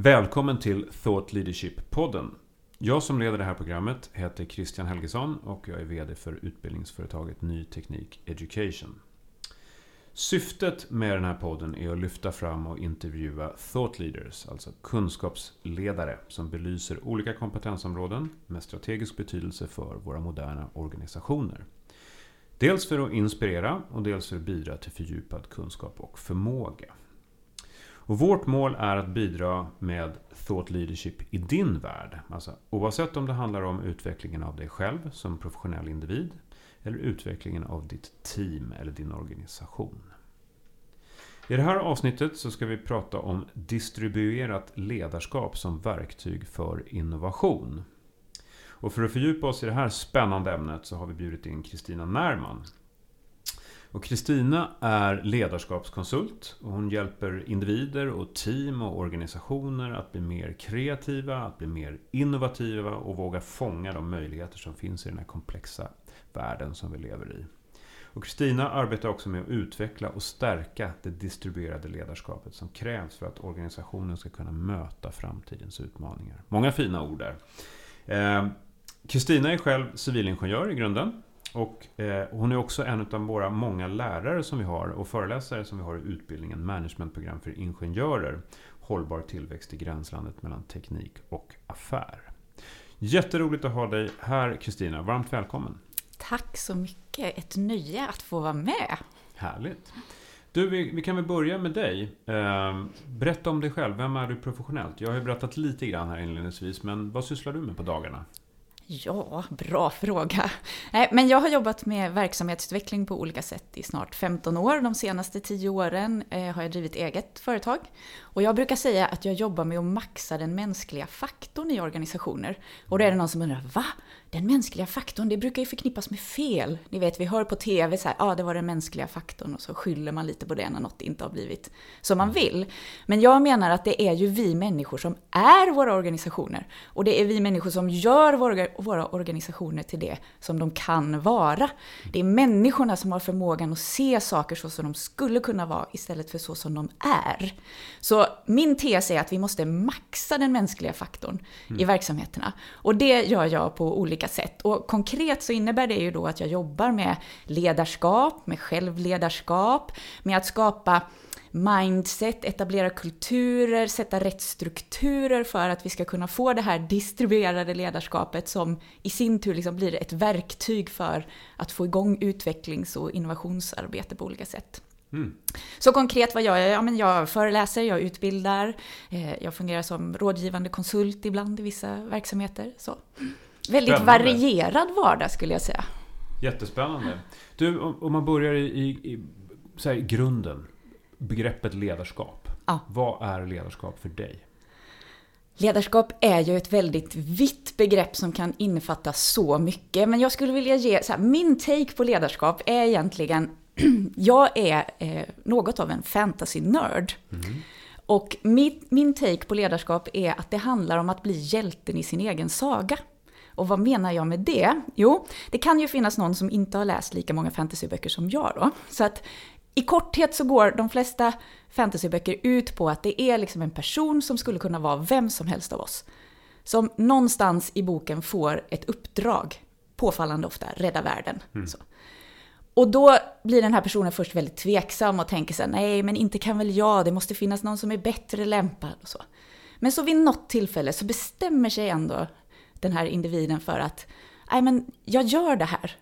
Välkommen till Thought Leadership-podden. Jag som leder det här programmet heter Christian Helgesson och jag är VD för utbildningsföretaget Ny Teknik Education. Syftet med den här podden är att lyfta fram och intervjua thought leaders, alltså kunskapsledare som belyser olika kompetensområden med strategisk betydelse för våra moderna organisationer. Dels för att inspirera och dels för att bidra till fördjupad kunskap och förmåga. Och vårt mål är att bidra med thought leadership i din värld. Alltså, oavsett om det handlar om utvecklingen av dig själv som professionell individ eller utvecklingen av ditt team eller din organisation. I det här avsnittet så ska vi prata om distribuerat ledarskap som verktyg för innovation. Och för att fördjupa oss i det här spännande ämnet så har vi bjudit in Kristina Närman. Och Kristina är ledarskapskonsult och hon hjälper individer och team och organisationer att bli mer kreativa, att bli mer innovativa och våga fånga de möjligheter som finns i den här komplexa världen som vi lever i. Och Kristina arbetar också med att utveckla och stärka det distribuerade ledarskapet som krävs för att organisationen ska kunna möta framtidens utmaningar. Många fina ord där. Eh, Kristina är själv civilingenjör i grunden. Och eh, hon är också en av våra många lärare som vi har och föreläsare som vi har i utbildningen Managementprogram för ingenjörer. Hållbar tillväxt i gränslandet mellan teknik och affär. Jätteroligt att ha dig här Kristina. Varmt välkommen. Tack så mycket. Ett nöje att få vara med. Härligt. Du, vi, vi kan väl börja med dig. Eh, berätta om dig själv. Vem är du professionellt? Jag har ju berättat lite grann här inledningsvis, men vad sysslar du med på dagarna? Ja, bra fråga. Men jag har jobbat med verksamhetsutveckling på olika sätt i snart 15 år. De senaste 10 åren eh, har jag drivit eget företag. Och jag brukar säga att jag jobbar med att maxa den mänskliga faktorn i organisationer. Och då är det någon som undrar, va? Den mänskliga faktorn, det brukar ju förknippas med fel. Ni vet, vi hör på TV så här, ja ah, det var den mänskliga faktorn och så skyller man lite på det när något inte har blivit som man vill. Men jag menar att det är ju vi människor som är våra organisationer. Och det är vi människor som gör våra, våra organisationer till det som de kan vara. Det är människorna som har förmågan att se saker så som de skulle kunna vara istället för så som de är. Så min tes är att vi måste maxa den mänskliga faktorn mm. i verksamheterna. Och det gör jag på olika olika sätt. Och konkret så innebär det ju då att jag jobbar med ledarskap, med självledarskap, med att skapa mindset, etablera kulturer, sätta rätt strukturer för att vi ska kunna få det här distribuerade ledarskapet som i sin tur liksom blir ett verktyg för att få igång utvecklings och innovationsarbete på olika sätt. Mm. Så konkret vad gör jag? Ja, men jag föreläser, jag utbildar, eh, jag fungerar som rådgivande konsult ibland i vissa verksamheter. Så. Väldigt Spännande. varierad vardag skulle jag säga. Jättespännande. Du, om man börjar i, i, i här, grunden. Begreppet ledarskap. Ja. Vad är ledarskap för dig? Ledarskap är ju ett väldigt vitt begrepp som kan innefatta så mycket. Men jag skulle vilja ge, så här, min take på ledarskap är egentligen, jag är eh, något av en fantasy-nörd. Mm. Och min, min take på ledarskap är att det handlar om att bli hjälten i sin egen saga. Och vad menar jag med det? Jo, det kan ju finnas någon som inte har läst lika många fantasyböcker som jag då. Så att i korthet så går de flesta fantasyböcker ut på att det är liksom en person som skulle kunna vara vem som helst av oss. Som någonstans i boken får ett uppdrag, påfallande ofta, rädda världen. Mm. Och då blir den här personen först väldigt tveksam och tänker så här, nej men inte kan väl jag, det måste finnas någon som är bättre lämpad och så. Men så vid något tillfälle så bestämmer sig ändå den här individen för att Nej, men jag gör det här.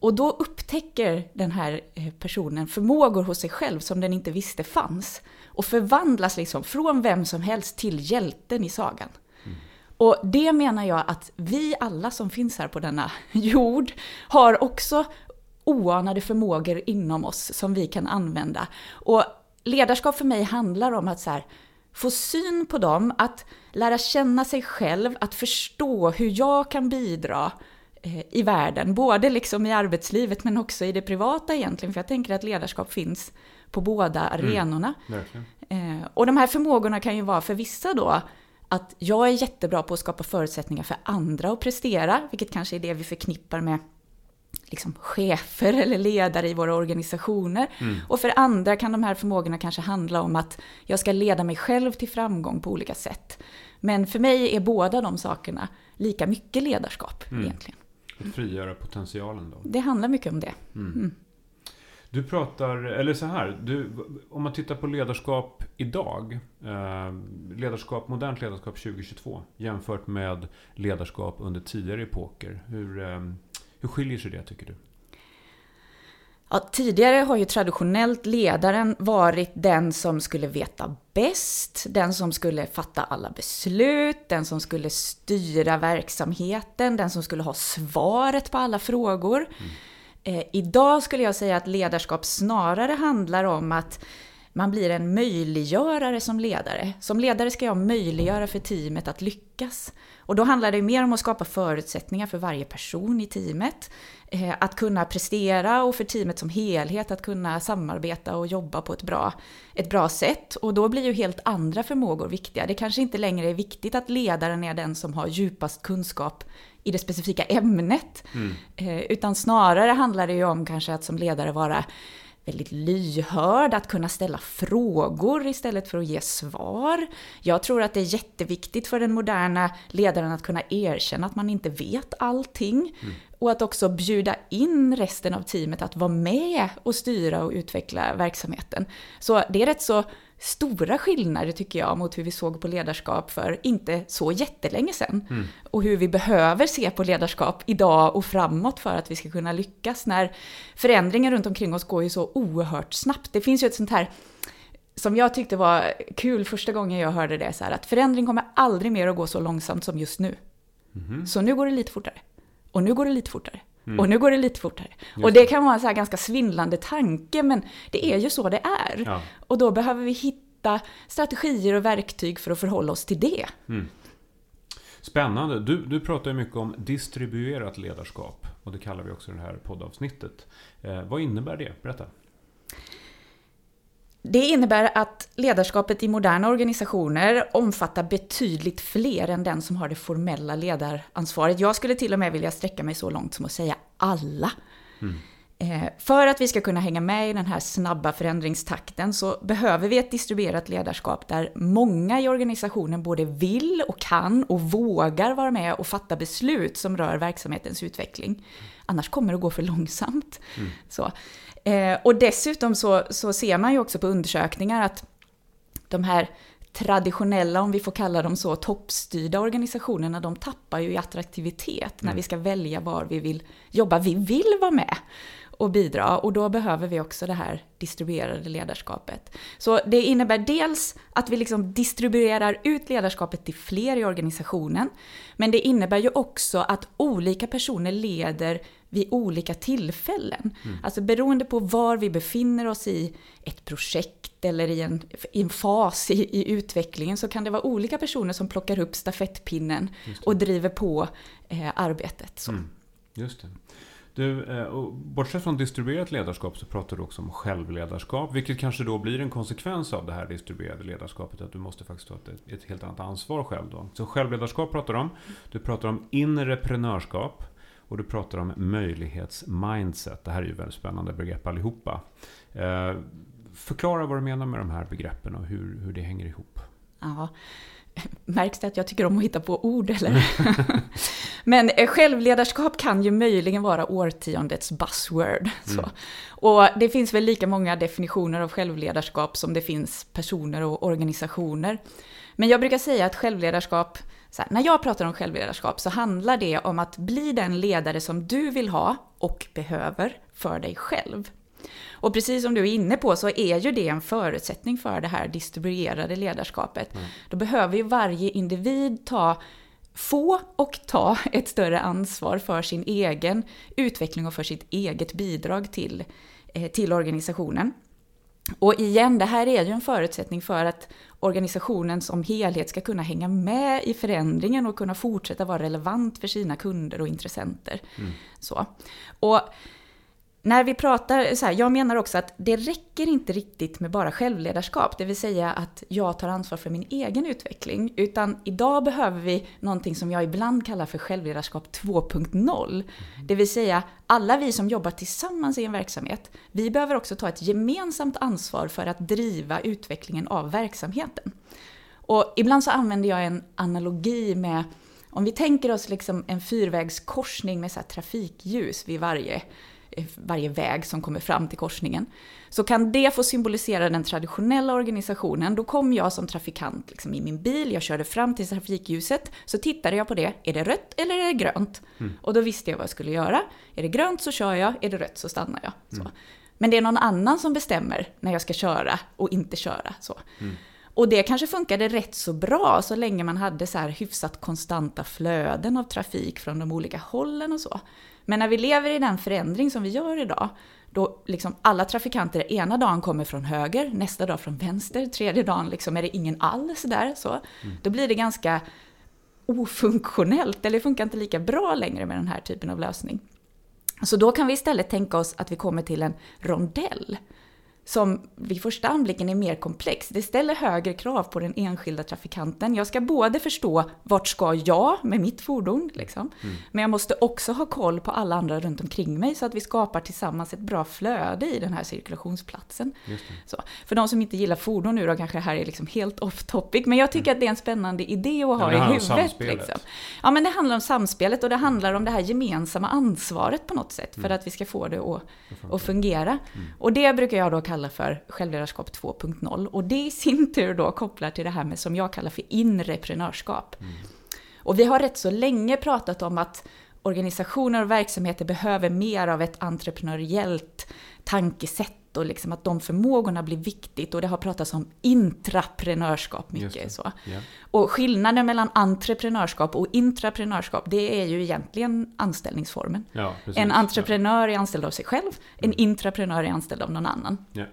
Och då upptäcker den här eh, personen förmågor hos sig själv som den inte visste fanns. Och förvandlas liksom från vem som helst till hjälten i sagan. Mm. Och det menar jag att vi alla som finns här på denna jord har också oanade förmågor inom oss som vi kan använda. Och ledarskap för mig handlar om att så här, få syn på dem, att lära känna sig själv, att förstå hur jag kan bidra eh, i världen, både liksom i arbetslivet men också i det privata egentligen, för jag tänker att ledarskap finns på båda mm. arenorna. Mm, och de här förmågorna kan ju vara för vissa då att jag är jättebra på att skapa förutsättningar för andra att prestera, vilket kanske är det vi förknippar med liksom chefer eller ledare i våra organisationer. Mm. Och för andra kan de här förmågorna kanske handla om att jag ska leda mig själv till framgång på olika sätt. Men för mig är båda de sakerna lika mycket ledarskap Mm. egentligen. Att frigöra potentialen då. Det handlar mycket om det. Mm. Du pratar, eller så här, du, om man tittar på ledarskap idag, eh, ledarskap, modernt ledarskap 2022 jämfört med ledarskap under tidigare epoker. Hur, eh, hur skiljer sig det tycker du? Ja, tidigare har ju traditionellt ledaren varit den som skulle veta bäst, den som skulle fatta alla beslut, den som skulle styra verksamheten, den som skulle ha svaret på alla frågor. Eh, idag skulle jag säga att ledarskap snarare handlar om att man blir en möjliggörare som ledare. Som ledare ska jag möjliggöra för teamet att lyckas. Och då handlar det mer om att skapa förutsättningar för varje person i teamet. Eh, att kunna prestera och för teamet som helhet att kunna samarbeta och jobba på ett bra, ett bra sätt. Och då blir ju helt andra förmågor viktiga. Det kanske inte längre är viktigt att ledaren är den som har djupast kunskap i det specifika ämnet. Eh, utan snarare handlar det ju om kanske att som ledare vara väldigt lyhörd, att kunna ställa frågor istället för att ge svar. Jag tror att det är jätteviktigt för den moderna ledaren att kunna erkänna att man inte vet allting. Och att också bjuda in resten av teamet att vara med och styra och utveckla verksamheten. Så det är rätt så stora skillnader tycker jag mot hur vi såg på ledarskap för inte så jättelänge sedan. Och hur vi behöver se på ledarskap idag och framåt för att vi ska kunna lyckas när förändringen runt omkring oss går ju så oerhört snabbt. Det finns ju ett sånt här som jag tyckte var kul första gången jag hörde det, så här, att förändring kommer aldrig mer att gå så långsamt som just nu. Så nu går det lite fortare. Och nu går det lite fortare. Och nu går det lite fortare. och det kan vara en så här ganska svindlande tanke, men det är ju så det är. Ja. Och då behöver vi hitta strategier och verktyg för att förhålla oss till det. Spännande. Du, du pratar ju mycket om distribuerat ledarskap. Och det kallar vi också det här poddavsnittet. Eh, vad innebär det? Berätta. Det innebär att ledarskapet i moderna organisationer omfattar betydligt fler än den som har det formella ledaransvaret. Jag skulle till och med vilja sträcka mig så långt som att säga alla. Mm. För att vi ska kunna hänga med i den här snabba förändringstakten så behöver vi ett distribuerat ledarskap där många i organisationen både vill och kan och vågar vara med och fatta beslut som rör verksamhetens utveckling. Annars kommer det att gå för långsamt. Så. Eh, Och dessutom så, så ser man ju också på undersökningar att de här traditionella, om vi får kalla dem så, toppstyrda organisationerna, de tappar ju i attraktivitet när vi ska välja var vi vill jobba. Vi vill vara med och bidra och då behöver vi också det här distribuerade ledarskapet. Så det innebär dels att vi liksom distribuerar ut ledarskapet till fler i organisationen, men det innebär ju också att olika personer leder vid olika tillfällen. Alltså beroende på var vi befinner oss i ett projekt eller i en, i en fas i, i utvecklingen så kan det vara olika personer som plockar upp stafettpinnen och driver på eh, arbetet. Så. Mm. Just det. Du, eh, och bortsett från distribuerat ledarskap så pratar du också om självledarskap. Vilket kanske då blir en konsekvens av det här distribuerade ledarskapet. Att du måste faktiskt ta ett, ett helt annat ansvar själv då. Så självledarskap pratar du om. Du pratar om inreprenörskap. Och du pratar om möjlighetsmindset. Det här är ju väldigt spännande begrepp allihopa. Eh, förklara vad du menar med de här begreppen och hur, hur det hänger ihop. Ja. Märks det att jag tycker om att hitta på ord eller? Men eh, självledarskap kan ju möjligen vara årtiondets buzzword. Så. Och det finns väl lika många definitioner av självledarskap som det finns personer och organisationer. Men jag brukar säga att självledarskap, här, när jag pratar om självledarskap så handlar det om att bli den ledare som du vill ha och behöver för dig själv. Och precis som du är inne på så är ju det en förutsättning för det här distribuerade ledarskapet. Då behöver ju varje individ ta få och ta ett större ansvar för sin egen utveckling och för sitt eget bidrag till, eh, till organisationen. Och igen, det här är ju en förutsättning för att organisationen som helhet ska kunna hänga med i förändringen och kunna fortsätta vara relevant för sina kunder och intressenter. Så. Och när vi pratar, så här, jag menar också att det räcker inte riktigt med bara självledarskap, det vill säga att jag tar ansvar för min egen utveckling, utan idag behöver vi någonting som jag ibland kallar för självledarskap 2.0. Det vill säga, alla vi som jobbar tillsammans i en verksamhet, vi behöver också ta ett gemensamt ansvar för att driva utvecklingen av verksamheten. Och ibland så använder jag en analogi med om vi tänker oss liksom en fyrvägskorsning med så trafikljus vid varje varje väg som kommer fram till korsningen, så kan det få symbolisera den traditionella organisationen. Då kom jag som trafikant liksom i min bil, jag körde fram till trafikljuset, så tittade jag på det, är det rött eller är det grönt? Mm. Och då visste jag vad jag skulle göra. Är det grönt så kör jag, är det rött så stannar jag. Så. Mm. Men det är någon annan som bestämmer när jag ska köra och inte köra. Så. Mm. Och det kanske funkade rätt så bra så länge man hade så här hyfsat konstanta flöden av trafik från de olika hållen och så. Men när vi lever i den förändring som vi gör idag, då liksom alla trafikanter ena dagen kommer från höger, nästa dag från vänster, tredje dagen liksom är det ingen alls där. Så. Mm. Då blir det ganska ofunktionellt, eller det funkar inte lika bra längre med den här typen av lösning. Så då kan vi istället tänka oss att vi kommer till en rondell som vid första anblicken är mer komplex. Det ställer högre krav på den enskilda trafikanten. Jag ska både förstå vart ska jag med mitt fordon, liksom. Mm. men jag måste också ha koll på alla andra runt omkring mig så att vi skapar tillsammans ett bra flöde i den här cirkulationsplatsen. Så, för de som inte gillar fordon nu då kanske det här är liksom helt off topic, men jag tycker mm. att det är en spännande idé att ha ja, i huvudet. Liksom. Ja, men det handlar om samspelet och det handlar om det här gemensamma ansvaret på något sätt för mm. att vi ska få det att, att fungera. Mm. Och det brukar jag då kalla kallar för självledarskap 2.0. Och det i sin tur då kopplar till det här med som jag kallar för inreprenörskap. Mm. Och vi har rätt så länge pratat om att organisationer och verksamheter behöver mer av ett entreprenöriellt tankesätt och liksom att de förmågorna blir viktigt och det har pratats om intraprenörskap mycket. Så. Yeah. Och skillnaden mellan entreprenörskap och intraprenörskap det är ju egentligen anställningsformen. Ja, en entreprenör är anställd av sig själv, en mm. intraprenör är anställd av någon annan. Yeah.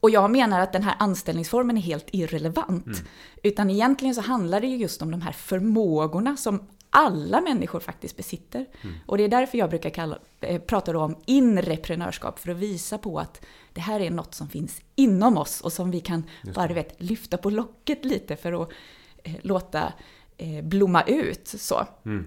Och jag menar att den här anställningsformen är helt irrelevant. Mm. Utan egentligen så handlar det ju just om de här förmågorna som alla människor faktiskt besitter. Mm. Och det är därför jag brukar kalla, eh, prata om inreprenörskap, för att visa på att det här är något som finns inom oss och som vi kan bara vet, lyfta på locket lite för att eh, låta eh, blomma ut. Så. Mm.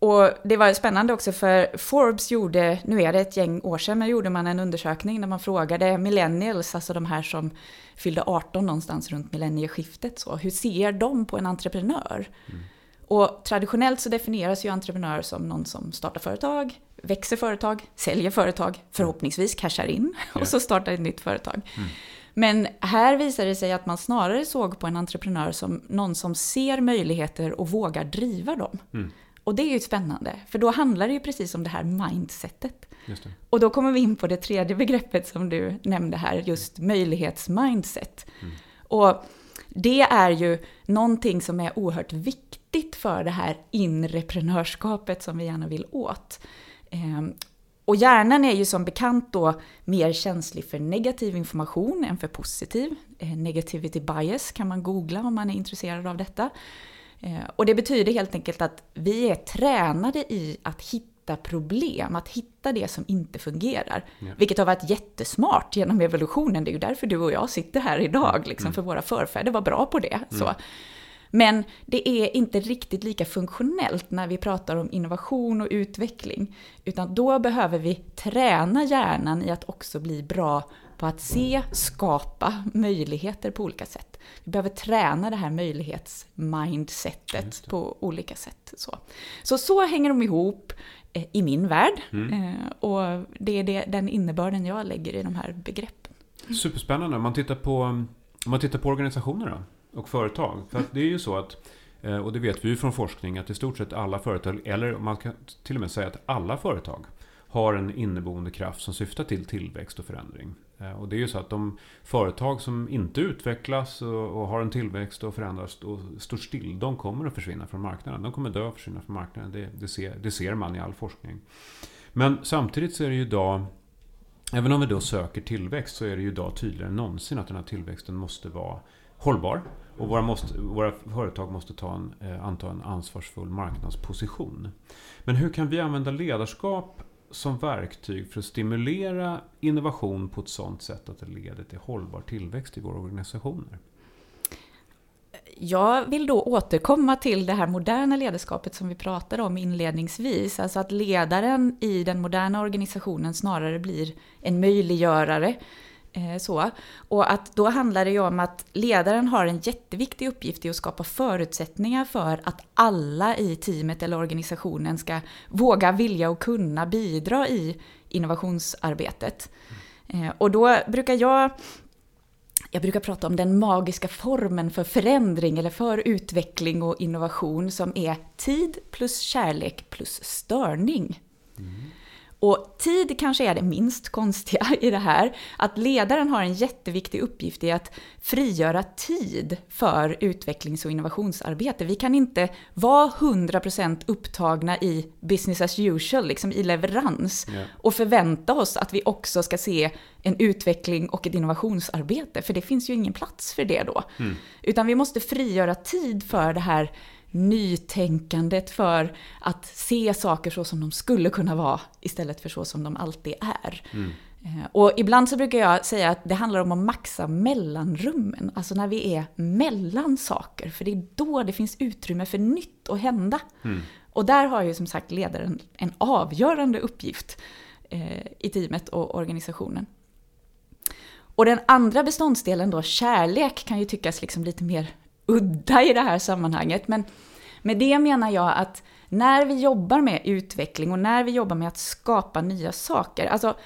Och det var spännande också för Forbes gjorde, nu är det ett gäng år sedan, men gjorde man en undersökning där man frågade millennials, alltså de här som fyllde 18 någonstans runt millennieskiftet, så, hur ser de på en entreprenör? Mm. Och traditionellt så definieras ju entreprenör som någon som startar företag, växer företag, säljer företag, förhoppningsvis cashar in och så startar ett nytt företag. Mm. Men här visar det sig att man snarare såg på en entreprenör som någon som ser möjligheter och vågar driva dem. Mm. Och det är ju spännande, för då handlar det ju precis om det här mindsetet. Och då kommer vi in på det tredje begreppet som du nämnde här, just möjlighetsmindset. Mm. Och det är ju någonting som är oerhört viktigt för det här inreprenörskapet som vi gärna vill åt. Ehm, och hjärnan är ju som bekant då mer känslig för negativ information än för positiv. Eh, negativity bias kan man googla om man är intresserad av detta. Eh, och det betyder helt enkelt att vi är tränade i att hitta problem, att hitta det som inte fungerar. Ja. Vilket har varit jättesmart genom evolutionen, det är ju därför du och jag sitter här idag, liksom, mm. för våra förfäder var bra på det. Mm. Så. Men det är inte riktigt lika funktionellt när vi pratar om innovation och utveckling. Utan då behöver vi träna hjärnan i att också bli bra på att se, skapa möjligheter på olika sätt. Vi behöver träna det här möjlighetsmindsetet på olika sätt. Så. så, så hänger de ihop eh, i min värld. Mm. Eh, och det är det, den innebörden jag lägger i de här begreppen. Superspännande. Om man tittar på, om man tittar på organisationer och företag. För det är ju så att eh, och det vet vi ju från forskning att i stort sett alla företag, eller man kan till och med säga att alla företag har en inneboende kraft som syftar till tillväxt och förändring. Eh, och det är ju så att de företag som inte utvecklas och har en tillväxt och förändras och står still, de kommer att försvinna från marknaden. De kommer dö och försvinna från marknaden. Det, det, ser, det ser man i all forskning. Men samtidigt så är det ju idag Även om vi då söker tillväxt så är det ju idag tydligare än någonsin att den här tillväxten måste vara hållbar. Och våra, måste, våra företag måste ta en, eh, anta en ansvarsfull marknadsposition. Men hur kan vi använda ledarskap som verktyg för att stimulera innovation på ett sådant sätt att det leder till hållbar tillväxt i våra organisationer? Jag vill då återkomma till det här moderna ledarskapet som vi pratade om inledningsvis. Alltså att ledaren i den moderna organisationen snarare blir en möjliggörare. Eh, så. Och att då handlar det ju om att ledaren har en jätteviktig uppgift i att skapa förutsättningar för att alla i teamet eller organisationen ska våga, vilja och kunna bidra i innovationsarbetet. Mm. Och då brukar jag jag brukar prata om den magiska formeln för förändring eller för utveckling och innovation som är tid plus kärlek plus störning. Mm. Och tid kanske är det minst konstiga i det här. Att ledaren har en jätteviktig uppgift i att frigöra tid för utvecklings och innovationsarbete. Vi kan inte vara 100% upptagna i business as usual, liksom i leverans, yeah. och förvänta oss att vi också ska se en utveckling och ett innovationsarbete, för det finns ju ingen plats för det då. Mm. Utan vi måste frigöra tid för det här nytänkandet för att se saker så som de skulle kunna vara istället för så som de alltid är. Mm. Eh, och ibland så brukar jag säga att det handlar om att maxa mellanrummen, alltså när vi är mellan saker, för det är då det finns utrymme för nytt att hända. Mm. Och där har ju som sagt ledaren en avgörande uppgift eh, i teamet och organisationen. Och den andra beståndsdelen då, kärlek, kan ju tyckas liksom lite mer udda i det här sammanhanget. Men med det menar jag att när vi jobbar med utveckling och när vi jobbar med att skapa nya saker, alltså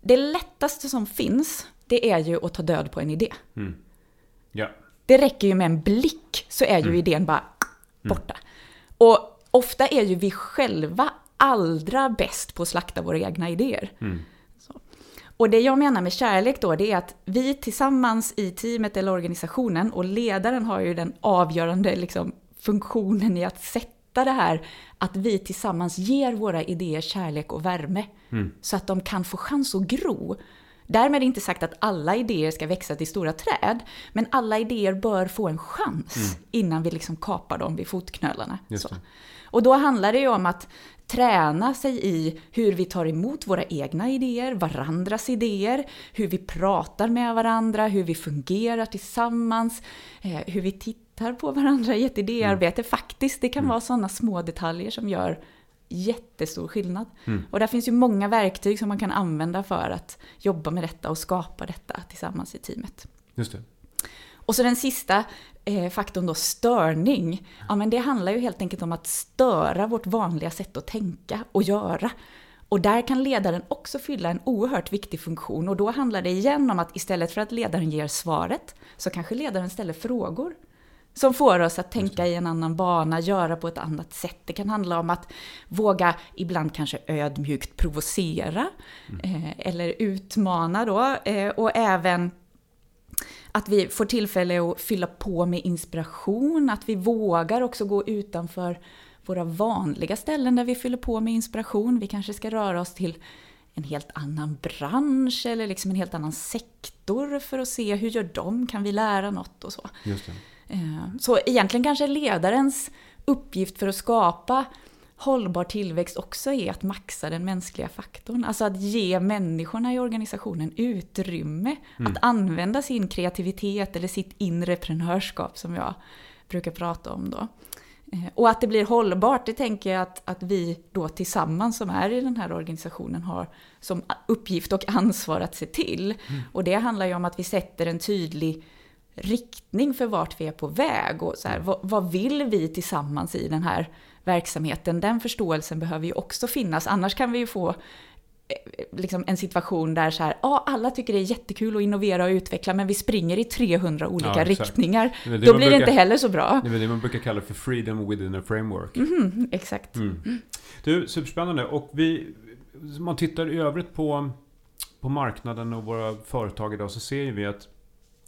det lättaste som finns, det är ju att ta död på en idé. Mm. Ja. Det räcker ju med en blick så är ju mm. idén bara borta. Mm. Och ofta är ju vi själva allra bäst på att slakta våra egna idéer. Mm. Och det jag menar med kärlek då, det är att vi tillsammans i teamet eller organisationen, och ledaren har ju den avgörande liksom, funktionen i att sätta det här, att vi tillsammans ger våra idéer kärlek och värme, mm. så att de kan få chans att gro. Därmed inte sagt att alla idéer ska växa till stora träd, men alla idéer bör få en chans mm. innan vi liksom kapar dem vid fotknölarna. Och då handlar det ju om att träna sig i hur vi tar emot våra egna idéer, varandras idéer, hur vi pratar med varandra, hur vi fungerar tillsammans, eh, hur vi tittar på varandra i ett idéarbete. Mm. Faktiskt, det kan mm. vara sådana små detaljer som gör jättestor skillnad. Mm. Och där finns ju många verktyg som man kan använda för att jobba med detta och skapa detta tillsammans i teamet. Just det. Och så den sista eh, faktorn då, störning. Ja, men det handlar ju helt enkelt om att störa vårt vanliga sätt att tänka och göra. Och där kan ledaren också fylla en oerhört viktig funktion och då handlar det igen om att istället för att ledaren ger svaret så kanske ledaren ställer frågor som får oss att tänka i en annan bana, göra på ett annat sätt. Det kan handla om att våga, ibland kanske ödmjukt provocera, mm. eh, eller utmana då, eh, och även att vi får tillfälle att fylla på med inspiration, att vi vågar också gå utanför våra vanliga ställen där vi fyller på med inspiration. Vi kanske ska röra oss till en helt annan bransch eller liksom en helt annan sektor för att se hur gör de, kan vi lära något och så. Eh, så egentligen kanske ledarens uppgift för att skapa hållbar tillväxt också är att maxa den mänskliga faktorn. Alltså att ge människorna i organisationen utrymme mm. att använda sin kreativitet eller sitt inre prenörskap som jag brukar prata om då. Eh, och att det blir hållbart, det tänker jag att, att vi då tillsammans som är i den här organisationen har som uppgift och ansvar att se till. Mm. Och det handlar ju om att vi sätter en tydlig riktning för vart vi är på väg och så här, vad, vad vill vi tillsammans i den här verksamheten, den förståelsen behöver ju också finnas. Annars kan vi ju få eh, liksom en situation där så här, ja, alla tycker det är jättekul att innovera och utveckla, men vi springer i 300 olika ja, riktningar. Det det Då blir brukar, det inte heller så bra. Det är det man brukar kalla för freedom within a framework. Mm, exakt. Mm. Du, superspännande. Och vi, man tittar i övrigt på, på marknaden och våra företag idag så ser vi att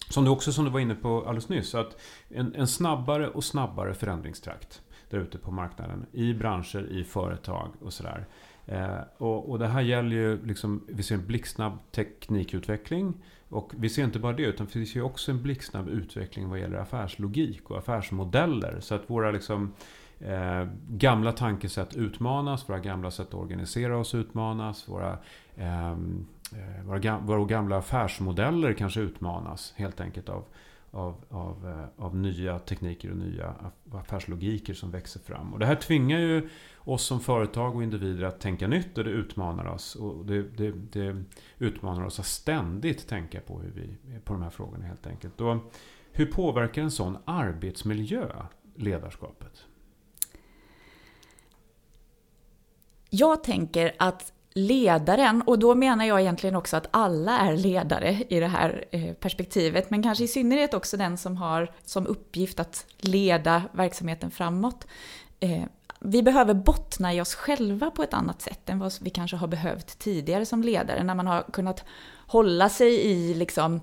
som du också som du var inne på alldeles nyss, att en, en snabbare och snabbare förändringstrakt där ute på marknaden. I branscher, i företag och sådär. Eh, och, och, det här gäller ju, liksom, vi ser en blixtsnabb teknikutveckling. Och vi ser inte bara det, utan vi ser också en blixtsnabb utveckling vad gäller affärslogik och affärsmodeller. Så att våra liksom, eh, gamla tankesätt utmanas, våra gamla sätt att organisera oss utmanas, våra, eh, Eh, våra, våra gamla affärsmodeller kanske utmanas helt enkelt av, av, av, eh, av nya tekniker och nya affärslogiker som växer fram. Och det här tvingar ju oss som företag och individer att tänka nytt och det utmanar oss. Och det, det, det utmanar oss att ständigt tänka på, hur vi, på de här frågorna helt enkelt. Och hur påverkar en sån arbetsmiljö ledarskapet? Jag tänker att ledaren, och då menar jag egentligen också att alla är ledare i det här eh, perspektivet, men kanske i synnerhet också den som har som uppgift att leda verksamheten framåt. Eh, vi behöver bottna i oss själva på ett annat sätt än vad vi kanske har behövt tidigare som ledare, när man har kunnat hålla sig i liksom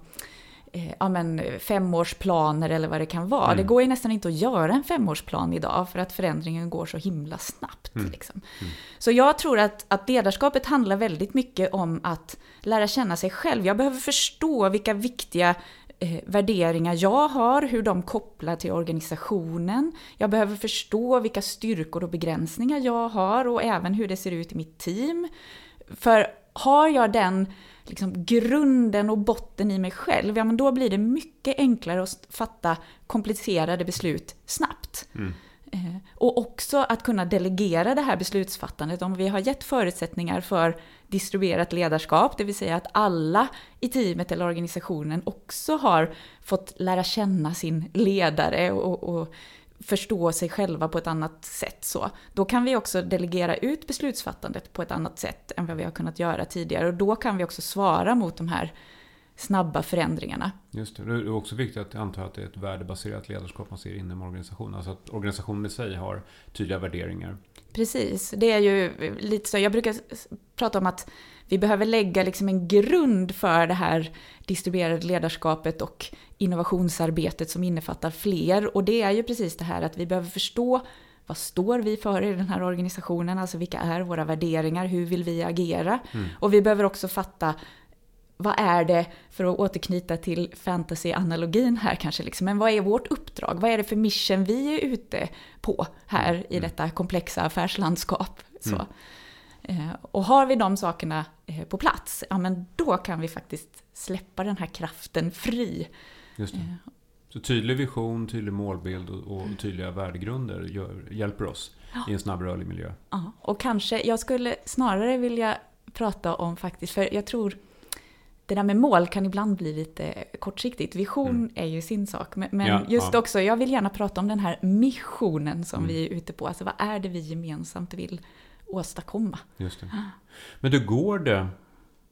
eh, ja, men, femårsplaner eller vad det kan vara. Mm. Det går ju nästan inte att göra en femårsplan idag för att förändringen går så himla snabbt. Mm. Liksom. Mm. Så jag tror att, att ledarskapet handlar väldigt mycket om att lära känna sig själv. Jag behöver förstå vilka viktiga eh, värderingar jag har, hur de kopplar till organisationen. Jag behöver förstå vilka styrkor och begränsningar jag har och även hur det ser ut i mitt team. För har jag den liksom grunden och botten i mig själv, ja men då blir det mycket enklare att fatta komplicerade beslut snabbt. Mm. Eh, och också att kunna delegera det här beslutsfattandet. Om vi har gett förutsättningar för distribuerat ledarskap, det vill säga att alla i teamet eller organisationen också har fått lära känna sin ledare och, och förstå sig själva på ett annat sätt. Så. Då kan vi också delegera ut beslutsfattandet på ett annat sätt än vad vi har kunnat göra tidigare. Och då kan vi också svara mot de här snabba förändringarna. Just det. Det är också viktigt att anta att det är ett värdebaserat ledarskap man ser inom organisationen. Alltså att organisationen i sig har tydliga värderingar. Precis. Det är ju lite så. Jag brukar prata om att vi behöver lägga liksom en grund för det här distribuerade ledarskapet och innovationsarbetet som innefattar fler. Och det är ju precis det här att vi behöver förstå vad står vi för i den här organisationen? Alltså vilka är våra värderingar? Hur vill vi agera? Mm. Och vi behöver också fatta vad är det, för att återknyta till fantasy-analogin här kanske, liksom, men vad är vårt uppdrag? Vad är det för mission vi är ute på här i mm. detta komplexa affärslandskap? Så. Mm. Eh, och har vi de sakerna eh, på plats, ja men då kan vi faktiskt släppa den här kraften fri. Just det. Så tydlig vision, tydlig målbild och, och tydliga värdegrunder gör, hjälper oss ja. i en snabb rörlig miljö. Ja, och kanske, jag skulle snarare vilja prata om faktiskt, för jag tror det där med mål kan ibland bli lite kortsiktigt. Vision mm. är ju sin sak. Men, men ja, just ja. också, jag vill gärna prata om den här missionen som mm. vi är ute på. Alltså vad är det vi gemensamt vill åstadkomma? Just det. Men då går det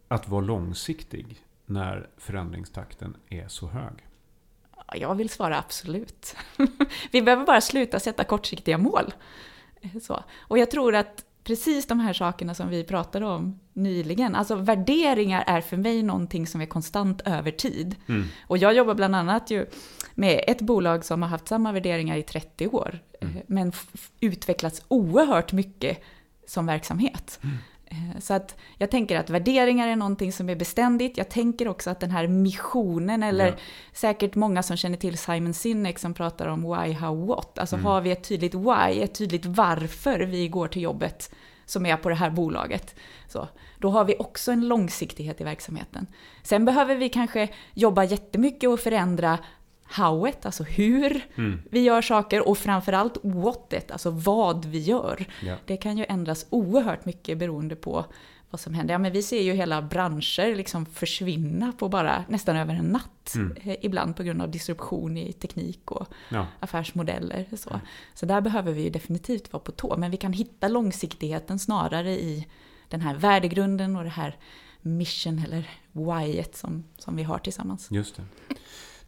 att vara långsiktig när förändringstakten är så hög? Jag vill svara absolut. vi behöver bara sluta sätta kortsiktiga mål. Så. Och jag tror att precis de här sakerna som vi pratade om nyligen. Alltså värderingar är för mig någonting som är konstant över tid. Mm. Och jag jobbar bland annat ju med ett bolag som har haft samma värderingar i 30 år. Mm. Eh, men utvecklats oerhört mycket som verksamhet. Mm. Eh, så att jag tänker att värderingar är någonting som är beständigt. Jag tänker också att den här missionen, eller ja. säkert många som känner till Simon Sinek som pratar om why, how, what. Alltså mm. har vi ett tydligt why, ett tydligt varför vi går till jobbet som är på det här bolaget. Så, då har vi också en långsiktighet i verksamheten. Sen behöver vi kanske jobba jättemycket och förändra howet, alltså hur mm. vi gör saker och framförallt whatet, alltså vad vi gör. Ja. Det kan ju ändras oerhört mycket beroende på vad som händer. Ja, men vi ser ju hela branscher liksom försvinna på bara nästan över en natt. Mm. Eh, ibland på grund av disruption i teknik och ja. affärsmodeller. Så. Ja. så där behöver vi ju definitivt vara på tå. Men vi kan hitta långsiktigheten snarare i den här värdegrunden och det här mission eller whyet som, som vi har tillsammans. Just det.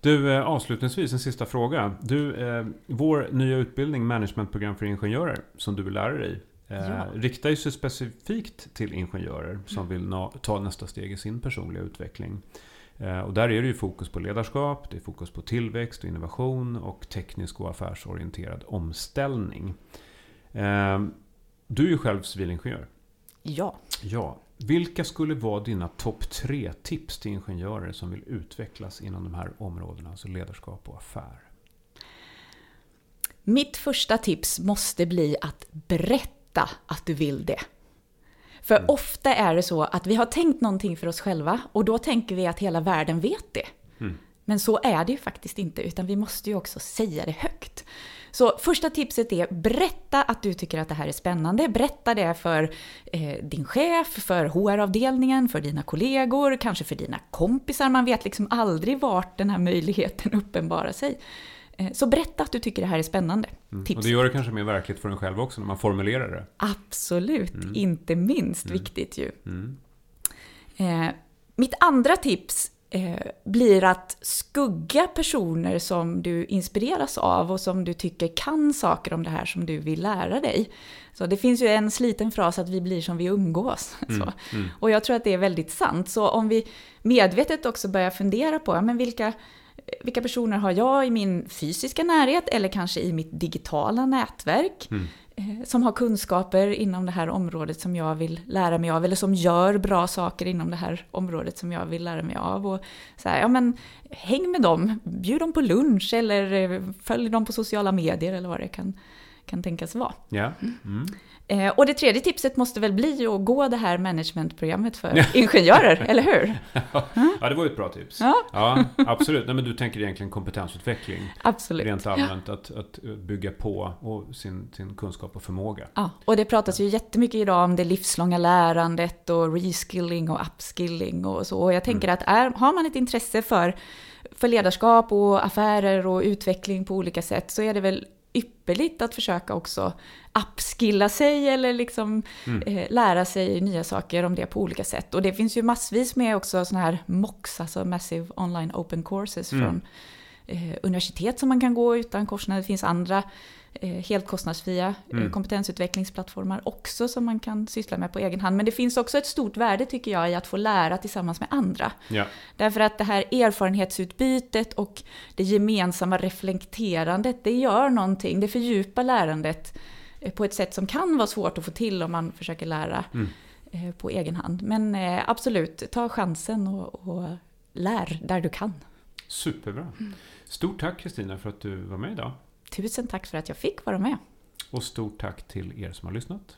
Du, eh, avslutningsvis en sista fråga. Du, eh, vår nya utbildning, managementprogram för ingenjörer, som du är lärare i, eh, ja. riktar ju sig specifikt till ingenjörer som vill na- ta nästa steg i sin personliga utveckling. Och där är det ju fokus på ledarskap, det är fokus på tillväxt och innovation och teknisk och affärsorienterad omställning. Du är ju själv civilingenjör. Ja. Ja. Vilka skulle vara dina topp tre tips till ingenjörer som vill utvecklas inom de här områdena, alltså ledarskap och affär? Mitt första tips måste bli att berätta att du vill det. För mm. ofta är det så att vi har tänkt någonting för oss själva och då tänker vi att hela världen vet det. Mm. Men så är det ju faktiskt inte, utan vi måste ju också säga det högt. Så första tipset är berätta att du tycker att det här är spännande. Berätta det för eh, din chef, för HR-avdelningen, för dina kollegor, kanske för dina kompisar. Man vet liksom aldrig vart den här möjligheten uppenbarar sig. Eh, så berätta att du tycker det här är spännande. Mm. Och det gör det kanske mer verkligt för en själv också när man formulerar det. Absolut, mm. inte minst mm. viktigt ju. Mm. Eh, mitt andra tips blir att skugga personer som du inspireras av och som du tycker kan saker om det här som du vill lära dig. Så det finns ju en sliten fras att vi blir som vi umgås. Mm, mm. Och jag tror att det är väldigt sant. Så om vi medvetet också börjar fundera på men vilka vilka personer har jag i min fysiska närhet eller kanske i mitt digitala nätverk mm. Som har kunskaper inom det här området som jag vill lära mig av eller som gör bra saker inom det här området som jag vill lära mig av. Och så här, ja, men, häng med dem, bjud dem på lunch eller följ dem på sociala medier eller vad det kan, kan tänkas vara. Ja. Mm. Eh, och det tredje tipset måste väl bli att gå det här managementprogrammet för ingenjörer, eller hur? Ja, det var ju ett bra tips. Ja, ja absolut. Nej, men du tänker egentligen kompetensutveckling. Absolut. Rent allmänt, ja. att, att bygga på och sin, sin kunskap och förmåga. Ja, och det pratas ju jättemycket idag om det livslånga lärandet och reskilling och upskilling och så. Och jag tänker mm. att är, har man ett intresse för, för ledarskap och affärer och utveckling på olika sätt så är det väl ypperligt att försöka också upskilla sig eller liksom mm. eh, lära sig nya saker om det på olika sätt. Och det finns ju massvis med också sådana här MOX, alltså Massive Online Open Courses mm. från universitet som man kan gå utan kostnad. Det finns andra Eh, helt kostnadsfria eh, mm. kompetensutvecklingsplattformar också som man kan syssla med på egen hand. Men det finns också ett stort värde tycker jag i att få lära tillsammans med andra. Ja. Därför att det här erfarenhetsutbytet och det gemensamma reflekterandet, det gör någonting, det fördjupar lärandet eh, på ett sätt som kan vara svårt att få till om man försöker lära mm. på egen hand. Men absolut, ta chansen och, och lär där du kan. Superbra. Stort tack Kristina för att du var med idag. Tusen tack för att jag fick vara med. Och stort tack till er som har lyssnat.